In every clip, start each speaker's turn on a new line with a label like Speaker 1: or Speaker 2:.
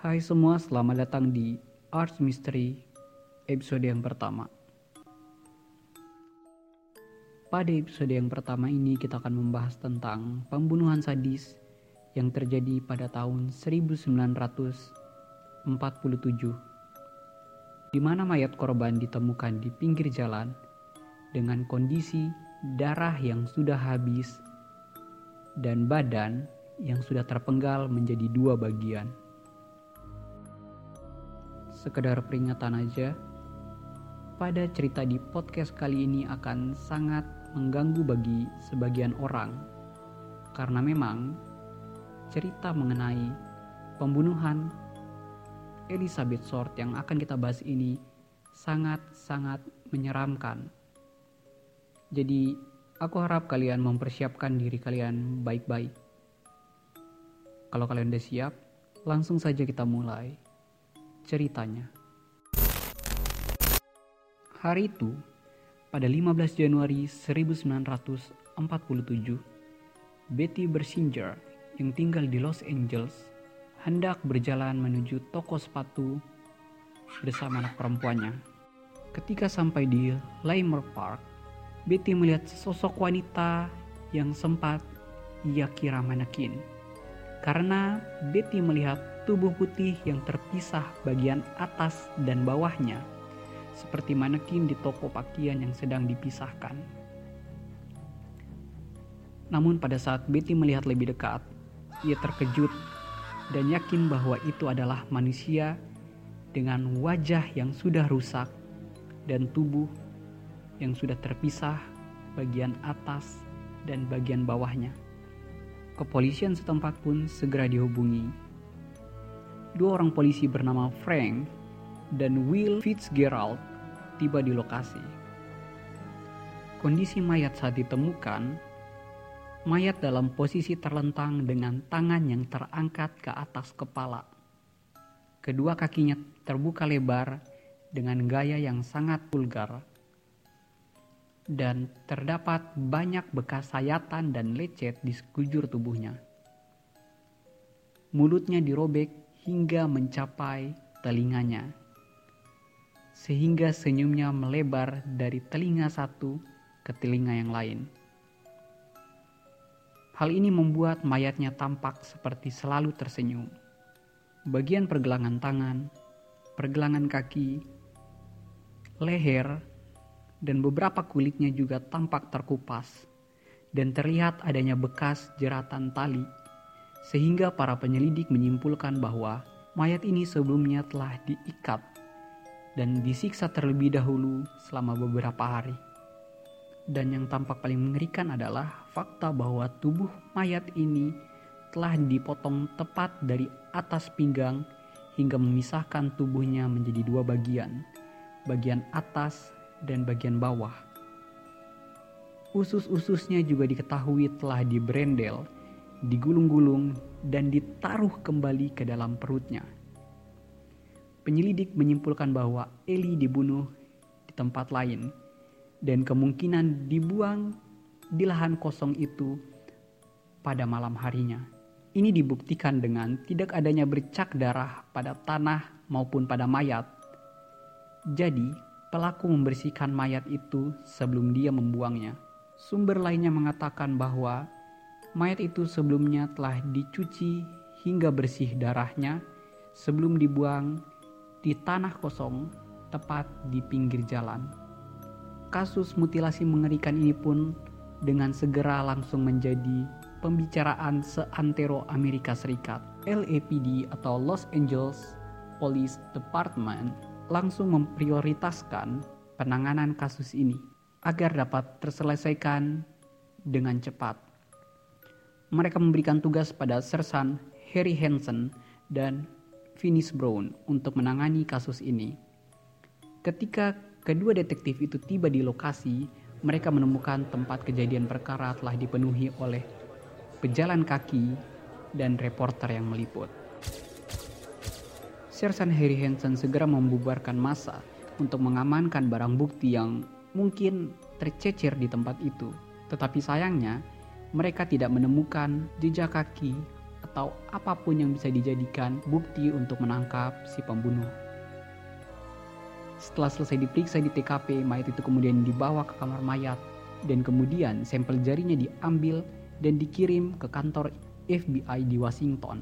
Speaker 1: Hai semua, selamat datang di Arts Mystery episode yang pertama. Pada episode yang pertama ini kita akan membahas tentang pembunuhan sadis yang terjadi pada tahun 1947 di mana mayat korban ditemukan di pinggir jalan dengan kondisi darah yang sudah habis dan badan yang sudah terpenggal menjadi dua bagian sekedar peringatan aja. Pada cerita di podcast kali ini akan sangat mengganggu bagi sebagian orang. Karena memang cerita mengenai pembunuhan Elizabeth Short yang akan kita bahas ini sangat-sangat menyeramkan. Jadi, aku harap kalian mempersiapkan diri kalian baik-baik. Kalau kalian udah siap, langsung saja kita mulai ceritanya. Hari itu, pada 15 Januari 1947, Betty Bersinger yang tinggal di Los Angeles hendak berjalan menuju toko sepatu bersama anak perempuannya. Ketika sampai di Leimer Park, Betty melihat sesosok wanita yang sempat ia kira manekin. Karena Betty melihat tubuh putih yang terpisah bagian atas dan bawahnya, seperti manekin di toko pakaian yang sedang dipisahkan. Namun pada saat Betty melihat lebih dekat, ia terkejut dan yakin bahwa itu adalah manusia dengan wajah yang sudah rusak dan tubuh yang sudah terpisah bagian atas dan bagian bawahnya. Kepolisian setempat pun segera dihubungi dua orang polisi bernama Frank dan Will Fitzgerald tiba di lokasi. Kondisi mayat saat ditemukan, mayat dalam posisi terlentang dengan tangan yang terangkat ke atas kepala. Kedua kakinya terbuka lebar dengan gaya yang sangat vulgar. Dan terdapat banyak bekas sayatan dan lecet di sekujur tubuhnya. Mulutnya dirobek hingga mencapai telinganya, sehingga senyumnya melebar dari telinga satu ke telinga yang lain. Hal ini membuat mayatnya tampak seperti selalu tersenyum. Bagian pergelangan tangan, pergelangan kaki, leher, dan beberapa kulitnya juga tampak terkupas, dan terlihat adanya bekas jeratan tali sehingga para penyelidik menyimpulkan bahwa mayat ini sebelumnya telah diikat dan disiksa terlebih dahulu selama beberapa hari. Dan yang tampak paling mengerikan adalah fakta bahwa tubuh mayat ini telah dipotong tepat dari atas pinggang hingga memisahkan tubuhnya menjadi dua bagian, bagian atas dan bagian bawah. Usus-ususnya juga diketahui telah dibrendel digulung-gulung, dan ditaruh kembali ke dalam perutnya. Penyelidik menyimpulkan bahwa Eli dibunuh di tempat lain dan kemungkinan dibuang di lahan kosong itu pada malam harinya. Ini dibuktikan dengan tidak adanya bercak darah pada tanah maupun pada mayat. Jadi, pelaku membersihkan mayat itu sebelum dia membuangnya. Sumber lainnya mengatakan bahwa Mayat itu sebelumnya telah dicuci hingga bersih darahnya sebelum dibuang di tanah kosong tepat di pinggir jalan. Kasus mutilasi mengerikan ini pun dengan segera langsung menjadi pembicaraan seantero Amerika Serikat. LAPD atau Los Angeles Police Department langsung memprioritaskan penanganan kasus ini agar dapat terselesaikan dengan cepat mereka memberikan tugas pada Sersan Harry Hansen dan Finis Brown untuk menangani kasus ini. Ketika kedua detektif itu tiba di lokasi, mereka menemukan tempat kejadian perkara telah dipenuhi oleh pejalan kaki dan reporter yang meliput. Sersan Harry Hansen segera membubarkan massa untuk mengamankan barang bukti yang mungkin tercecer di tempat itu. Tetapi sayangnya, mereka tidak menemukan jejak kaki atau apa pun yang bisa dijadikan bukti untuk menangkap si pembunuh. Setelah selesai diperiksa di TKP, mayat itu kemudian dibawa ke kamar mayat dan kemudian sampel jarinya diambil dan dikirim ke kantor FBI di Washington.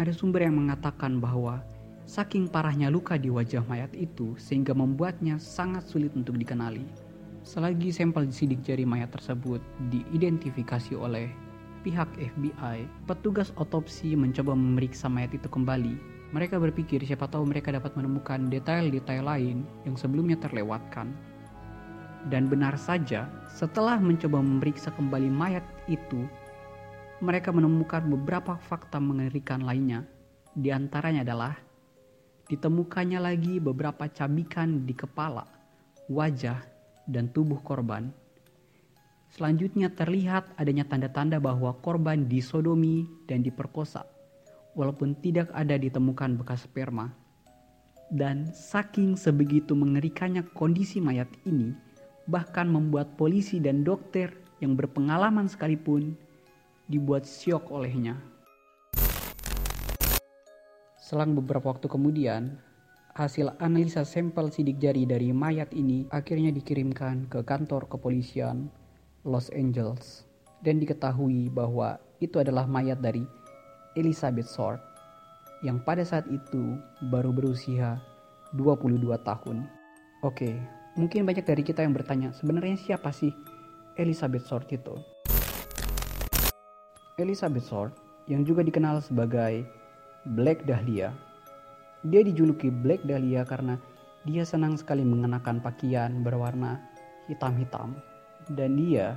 Speaker 1: Ada sumber yang mengatakan bahwa saking parahnya luka di wajah mayat itu sehingga membuatnya sangat sulit untuk dikenali. Selagi sampel sidik jari mayat tersebut diidentifikasi oleh pihak FBI, petugas otopsi mencoba memeriksa mayat itu kembali. Mereka berpikir siapa tahu mereka dapat menemukan detail-detail lain yang sebelumnya terlewatkan. Dan benar saja, setelah mencoba memeriksa kembali mayat itu, mereka menemukan beberapa fakta mengerikan lainnya. Di antaranya adalah ditemukannya lagi beberapa cabikan di kepala, wajah, dan tubuh korban Selanjutnya terlihat adanya tanda-tanda bahwa korban disodomi dan diperkosa, walaupun tidak ada ditemukan bekas sperma. Dan saking sebegitu mengerikannya kondisi mayat ini, bahkan membuat polisi dan dokter yang berpengalaman sekalipun dibuat syok olehnya. Selang beberapa waktu kemudian, hasil analisa sampel sidik jari dari mayat ini akhirnya dikirimkan ke kantor kepolisian Los Angeles dan diketahui bahwa itu adalah mayat dari Elizabeth Short yang pada saat itu baru berusia 22 tahun. Oke, mungkin banyak dari kita yang bertanya, sebenarnya siapa sih Elizabeth Short itu? Elizabeth Short yang juga dikenal sebagai Black Dahlia. Dia dijuluki Black Dahlia karena dia senang sekali mengenakan pakaian berwarna hitam-hitam dan dia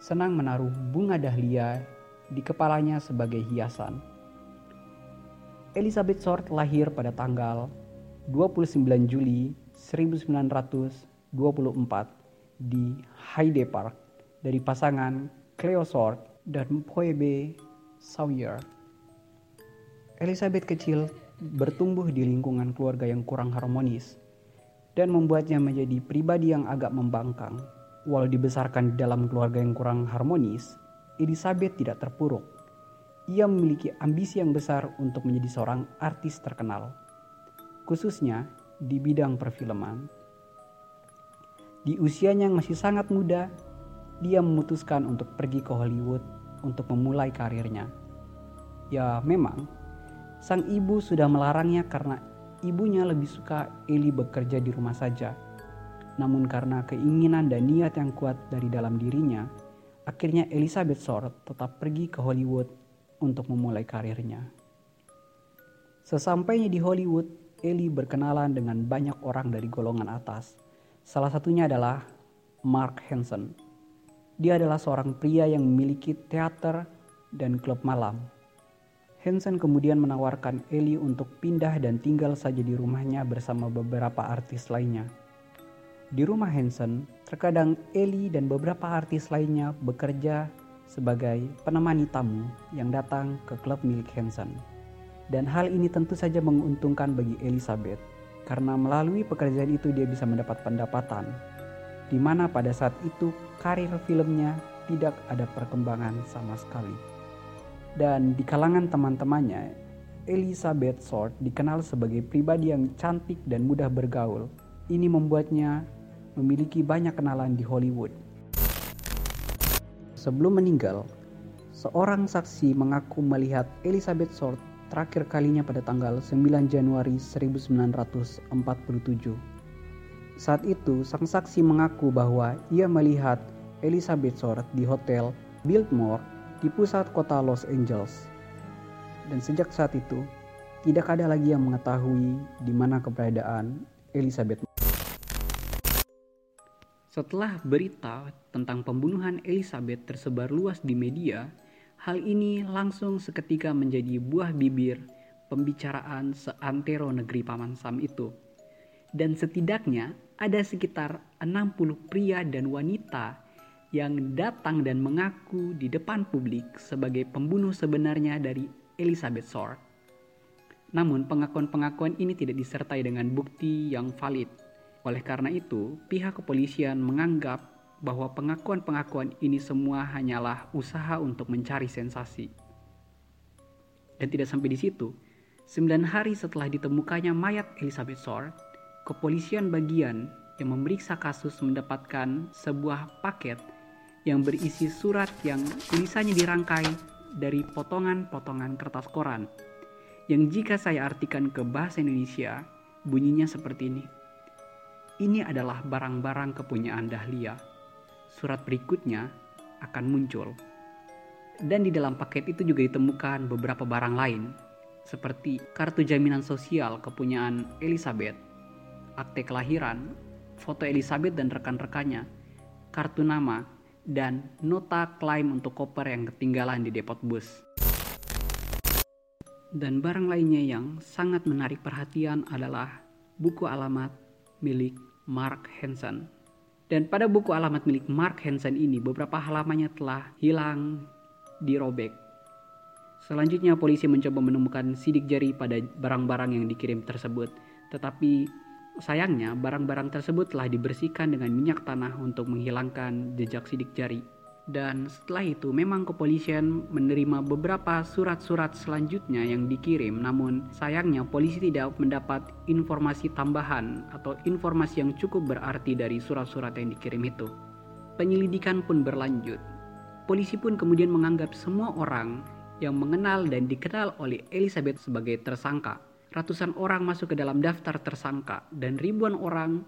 Speaker 1: senang menaruh bunga dahlia di kepalanya sebagai hiasan. Elizabeth Short lahir pada tanggal 29 Juli 1924 di Hyde Park dari pasangan Cleo Short dan Phoebe Sawyer. Elizabeth kecil bertumbuh di lingkungan keluarga yang kurang harmonis dan membuatnya menjadi pribadi yang agak membangkang. Walau dibesarkan di dalam keluarga yang kurang harmonis, Elizabeth tidak terpuruk. Ia memiliki ambisi yang besar untuk menjadi seorang artis terkenal, khususnya di bidang perfilman. Di usianya yang masih sangat muda, dia memutuskan untuk pergi ke Hollywood untuk memulai karirnya. Ya, memang sang ibu sudah melarangnya karena ibunya lebih suka Eli bekerja di rumah saja namun karena keinginan dan niat yang kuat dari dalam dirinya, akhirnya Elizabeth Short tetap pergi ke Hollywood untuk memulai karirnya. Sesampainya di Hollywood, Ellie berkenalan dengan banyak orang dari golongan atas. Salah satunya adalah Mark Hansen. Dia adalah seorang pria yang memiliki teater dan klub malam. Hansen kemudian menawarkan Ellie untuk pindah dan tinggal saja di rumahnya bersama beberapa artis lainnya. Di rumah Hansen, terkadang Eli dan beberapa artis lainnya bekerja sebagai penemani tamu yang datang ke klub milik Hansen. Dan hal ini tentu saja menguntungkan bagi Elizabeth, karena melalui pekerjaan itu dia bisa mendapat pendapatan, di mana pada saat itu karir filmnya tidak ada perkembangan sama sekali. Dan di kalangan teman-temannya, Elizabeth Short dikenal sebagai pribadi yang cantik dan mudah bergaul. Ini membuatnya memiliki banyak kenalan di Hollywood. Sebelum meninggal, seorang saksi mengaku melihat Elizabeth Short terakhir kalinya pada tanggal 9 Januari 1947. Saat itu, sang saksi mengaku bahwa ia melihat Elizabeth Short di hotel Biltmore di pusat kota Los Angeles. Dan sejak saat itu, tidak ada lagi yang mengetahui di mana keberadaan Elizabeth. Setelah berita tentang pembunuhan Elizabeth tersebar luas di media, hal ini langsung seketika menjadi buah bibir pembicaraan seantero negeri Paman Sam itu. Dan setidaknya ada sekitar 60 pria dan wanita yang datang dan mengaku di depan publik sebagai pembunuh sebenarnya dari Elizabeth Short. Namun pengakuan-pengakuan ini tidak disertai dengan bukti yang valid oleh karena itu, pihak kepolisian menganggap bahwa pengakuan-pengakuan ini semua hanyalah usaha untuk mencari sensasi. Dan tidak sampai di situ, sembilan hari setelah ditemukannya mayat Elizabeth Short, kepolisian bagian yang memeriksa kasus mendapatkan sebuah paket yang berisi surat yang tulisannya dirangkai dari potongan-potongan kertas koran yang jika saya artikan ke bahasa Indonesia bunyinya seperti ini. Ini adalah barang-barang kepunyaan Dahlia. Surat berikutnya akan muncul. Dan di dalam paket itu juga ditemukan beberapa barang lain seperti kartu jaminan sosial kepunyaan Elizabeth, akte kelahiran, foto Elizabeth dan rekan-rekannya, kartu nama, dan nota klaim untuk koper yang ketinggalan di depot bus. Dan barang lainnya yang sangat menarik perhatian adalah buku alamat milik Mark Hansen. Dan pada buku alamat milik Mark Hansen ini beberapa halamannya telah hilang, dirobek. Selanjutnya polisi mencoba menemukan sidik jari pada barang-barang yang dikirim tersebut, tetapi Sayangnya, barang-barang tersebut telah dibersihkan dengan minyak tanah untuk menghilangkan jejak sidik jari. Dan setelah itu memang kepolisian menerima beberapa surat-surat selanjutnya yang dikirim namun sayangnya polisi tidak mendapat informasi tambahan atau informasi yang cukup berarti dari surat-surat yang dikirim itu. Penyelidikan pun berlanjut. Polisi pun kemudian menganggap semua orang yang mengenal dan dikenal oleh Elizabeth sebagai tersangka ratusan orang masuk ke dalam daftar tersangka dan ribuan orang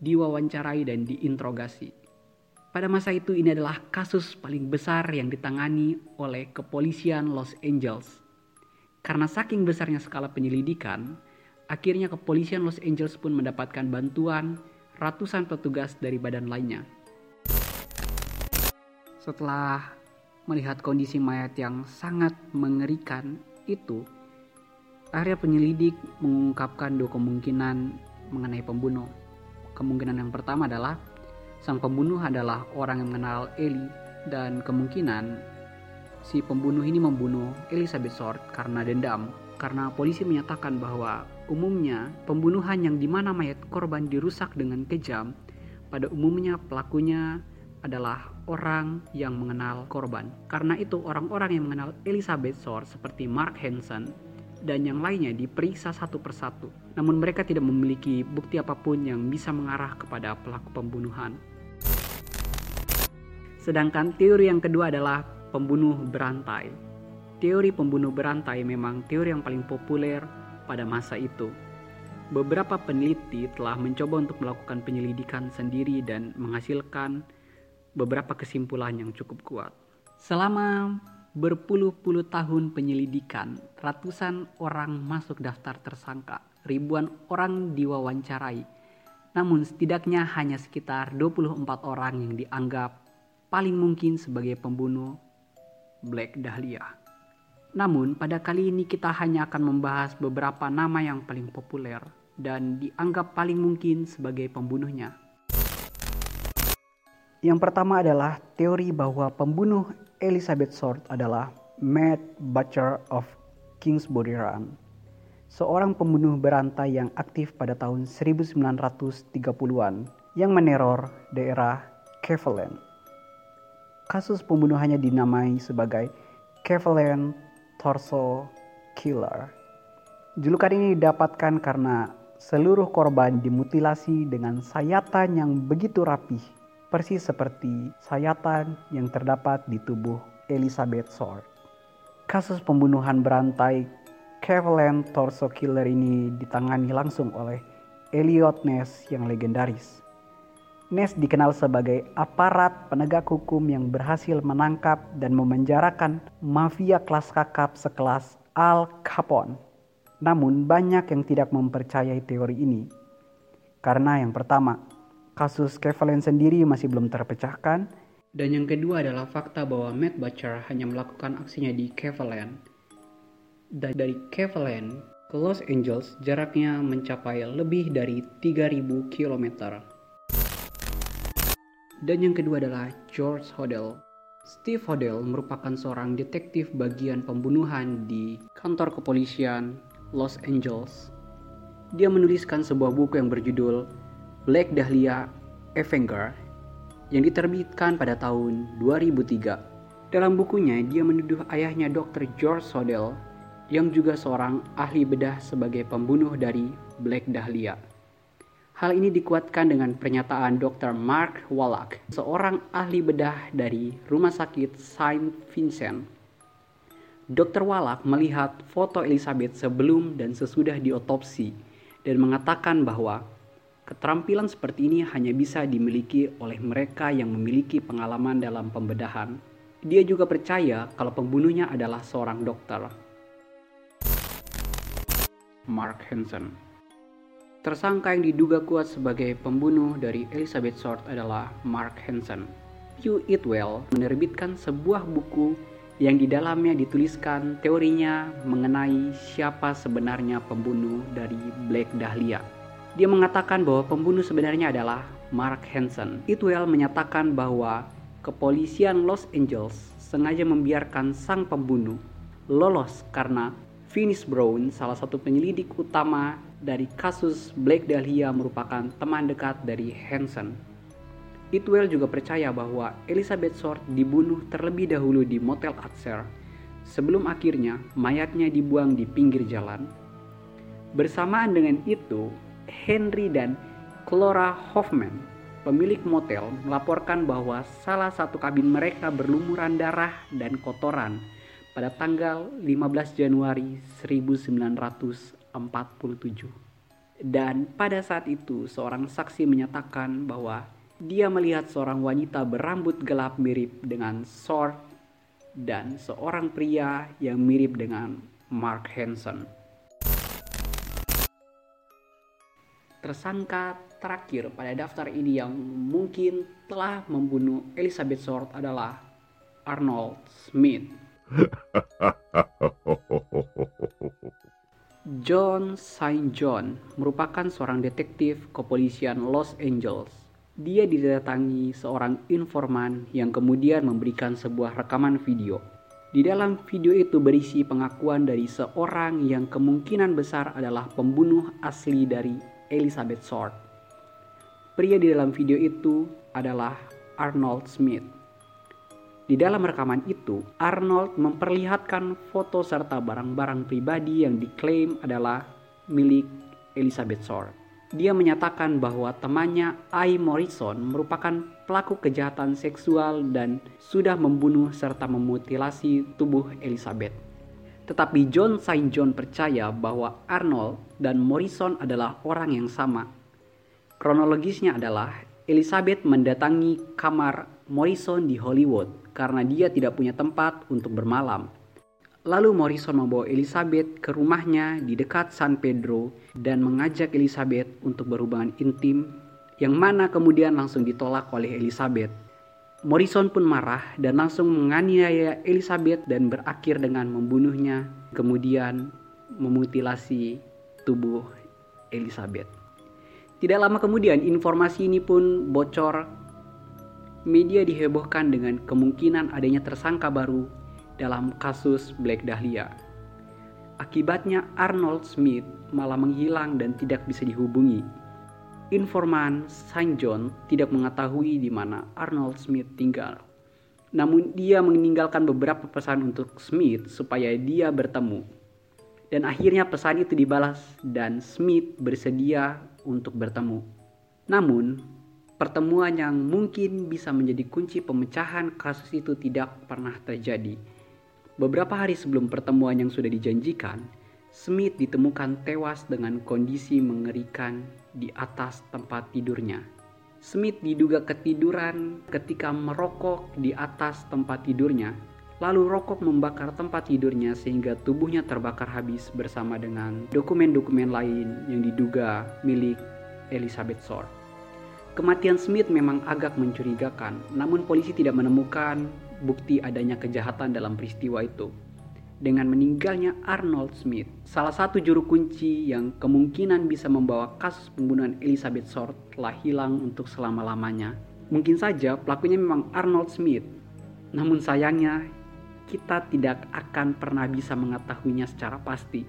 Speaker 1: diwawancarai dan diinterogasi. Pada masa itu ini adalah kasus paling besar yang ditangani oleh kepolisian Los Angeles. Karena saking besarnya skala penyelidikan, akhirnya kepolisian Los Angeles pun mendapatkan bantuan ratusan petugas dari badan lainnya. Setelah melihat kondisi mayat yang sangat mengerikan itu, Area penyelidik mengungkapkan dua kemungkinan mengenai pembunuh. Kemungkinan yang pertama adalah sang pembunuh adalah orang yang mengenal Eli dan kemungkinan si pembunuh ini membunuh Elizabeth Short karena dendam. Karena polisi menyatakan bahwa umumnya pembunuhan yang di mana mayat korban dirusak dengan kejam, pada umumnya pelakunya adalah orang yang mengenal korban. Karena itu orang-orang yang mengenal Elizabeth Short seperti Mark Hansen dan yang lainnya diperiksa satu persatu. Namun mereka tidak memiliki bukti apa pun yang bisa mengarah kepada pelaku pembunuhan. Sedangkan teori yang kedua adalah pembunuh berantai. Teori pembunuh berantai memang teori yang paling populer pada masa itu. Beberapa peneliti telah mencoba untuk melakukan penyelidikan sendiri dan menghasilkan beberapa kesimpulan yang cukup kuat. Selama Berpuluh-puluh tahun penyelidikan, ratusan orang masuk daftar tersangka, ribuan orang diwawancarai. Namun setidaknya hanya sekitar 24 orang yang dianggap paling mungkin sebagai pembunuh Black Dahlia. Namun pada kali ini kita hanya akan membahas beberapa nama yang paling populer dan dianggap paling mungkin sebagai pembunuhnya. Yang pertama adalah teori bahwa pembunuh Elizabeth Short adalah Matt Butcher of Kingsbury Run, seorang pembunuh berantai yang aktif pada tahun 1930-an yang meneror daerah Cleveland. Kasus pembunuhannya dinamai sebagai Cleveland Torso Killer. Julukan ini didapatkan karena seluruh korban dimutilasi dengan sayatan yang begitu rapih persis seperti sayatan yang terdapat di tubuh Elizabeth Short. Kasus pembunuhan berantai Cleveland Torso Killer ini ditangani langsung oleh Elliot Ness yang legendaris. Ness dikenal sebagai aparat penegak hukum yang berhasil menangkap dan memenjarakan mafia kelas kakap sekelas Al Capone. Namun banyak yang tidak mempercayai teori ini. Karena yang pertama, kasus Kevalen sendiri masih belum terpecahkan. Dan yang kedua adalah fakta bahwa Matt Butcher hanya melakukan aksinya di Cleveland. Dan dari Cleveland ke Los Angeles jaraknya mencapai lebih dari 3000 km. Dan yang kedua adalah George Hodel. Steve Hodel merupakan seorang detektif bagian pembunuhan di kantor kepolisian Los Angeles. Dia menuliskan sebuah buku yang berjudul Black Dahlia Avenger yang diterbitkan pada tahun 2003. Dalam bukunya, dia menuduh ayahnya Dr. George Sodell yang juga seorang ahli bedah sebagai pembunuh dari Black Dahlia. Hal ini dikuatkan dengan pernyataan Dr. Mark Wallach, seorang ahli bedah dari Rumah Sakit Saint Vincent. Dr. Wallach melihat foto Elizabeth sebelum dan sesudah diotopsi dan mengatakan bahwa keterampilan seperti ini hanya bisa dimiliki oleh mereka yang memiliki pengalaman dalam pembedahan. Dia juga percaya kalau pembunuhnya adalah seorang dokter. Mark Hansen Tersangka yang diduga kuat sebagai pembunuh dari Elizabeth Short adalah Mark Hansen. Hugh Itwell menerbitkan sebuah buku yang di dalamnya dituliskan teorinya mengenai siapa sebenarnya pembunuh dari Black Dahlia. Dia mengatakan bahwa pembunuh sebenarnya adalah Mark Hansen. Itwell menyatakan bahwa kepolisian Los Angeles sengaja membiarkan sang pembunuh lolos karena Finis Brown, salah satu penyelidik utama dari kasus Black Dahlia merupakan teman dekat dari Hansen. Itwell juga percaya bahwa Elizabeth Short dibunuh terlebih dahulu di Motel Atzer sebelum akhirnya mayatnya dibuang di pinggir jalan. Bersamaan dengan itu, Henry dan Clara Hoffman, pemilik motel, melaporkan bahwa salah satu kabin mereka berlumuran darah dan kotoran pada tanggal 15 Januari 1947. Dan pada saat itu seorang saksi menyatakan bahwa dia melihat seorang wanita berambut gelap mirip dengan Sword dan seorang pria yang mirip dengan Mark Hansen. Tersangka terakhir pada daftar ini yang mungkin telah membunuh Elizabeth Short adalah Arnold Smith John Saint John merupakan seorang detektif kepolisian Los Angeles. Dia didatangi seorang informan yang kemudian memberikan sebuah rekaman video. Di dalam video itu berisi pengakuan dari seorang yang kemungkinan besar adalah pembunuh asli dari Elizabeth Short. Pria di dalam video itu adalah Arnold Smith. Di dalam rekaman itu, Arnold memperlihatkan foto serta barang-barang pribadi yang diklaim adalah milik Elizabeth Short. Dia menyatakan bahwa temannya Ai Morrison merupakan pelaku kejahatan seksual dan sudah membunuh serta memutilasi tubuh Elizabeth. Tetapi John Saint John percaya bahwa Arnold dan Morrison adalah orang yang sama. Kronologisnya adalah Elizabeth mendatangi kamar Morrison di Hollywood karena dia tidak punya tempat untuk bermalam. Lalu Morrison membawa Elizabeth ke rumahnya di dekat San Pedro dan mengajak Elizabeth untuk berhubungan intim yang mana kemudian langsung ditolak oleh Elizabeth. Morrison pun marah dan langsung menganiaya Elizabeth dan berakhir dengan membunuhnya, kemudian memutilasi tubuh Elizabeth. Tidak lama kemudian informasi ini pun bocor media dihebohkan dengan kemungkinan adanya tersangka baru dalam kasus Black Dahlia. Akibatnya Arnold Smith malah menghilang dan tidak bisa dihubungi. Informan Saint John tidak mengetahui di mana Arnold Smith tinggal. Namun dia meninggalkan beberapa pesan untuk Smith supaya dia bertemu. Dan akhirnya pesan itu dibalas dan Smith bersedia untuk bertemu. Namun, pertemuan yang mungkin bisa menjadi kunci pemecahan kasus itu tidak pernah terjadi. Beberapa hari sebelum pertemuan yang sudah dijanjikan, Smith ditemukan tewas dengan kondisi mengerikan di atas tempat tidurnya. Smith diduga ketiduran ketika merokok di atas tempat tidurnya, lalu rokok membakar tempat tidurnya sehingga tubuhnya terbakar habis bersama dengan dokumen-dokumen lain yang diduga milik Elizabeth Short. Kematian Smith memang agak mencurigakan, namun polisi tidak menemukan bukti adanya kejahatan dalam peristiwa itu. Dengan meninggalnya Arnold Smith, salah satu juru kunci yang kemungkinan bisa membawa kasus pembunuhan Elizabeth Short telah hilang untuk selama-lamanya. Mungkin saja pelakunya memang Arnold Smith, namun sayangnya kita tidak akan pernah bisa mengetahuinya secara pasti.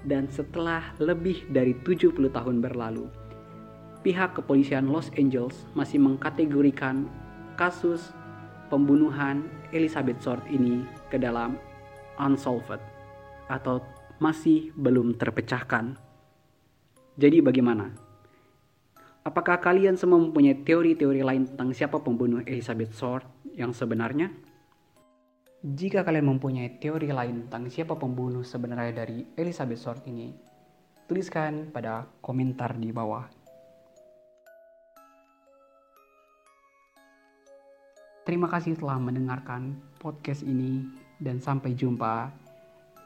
Speaker 1: Dan setelah lebih dari 70 tahun berlalu, pihak kepolisian Los Angeles masih mengkategorikan kasus pembunuhan Elizabeth Short ini ke dalam unsolved atau masih belum terpecahkan. Jadi bagaimana? Apakah kalian semua mempunyai teori-teori lain tentang siapa pembunuh Elizabeth Short yang sebenarnya? Jika kalian mempunyai teori lain tentang siapa pembunuh sebenarnya dari Elizabeth Short ini, tuliskan pada komentar di bawah. Terima kasih telah mendengarkan podcast ini dan sampai jumpa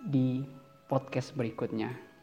Speaker 1: di podcast berikutnya.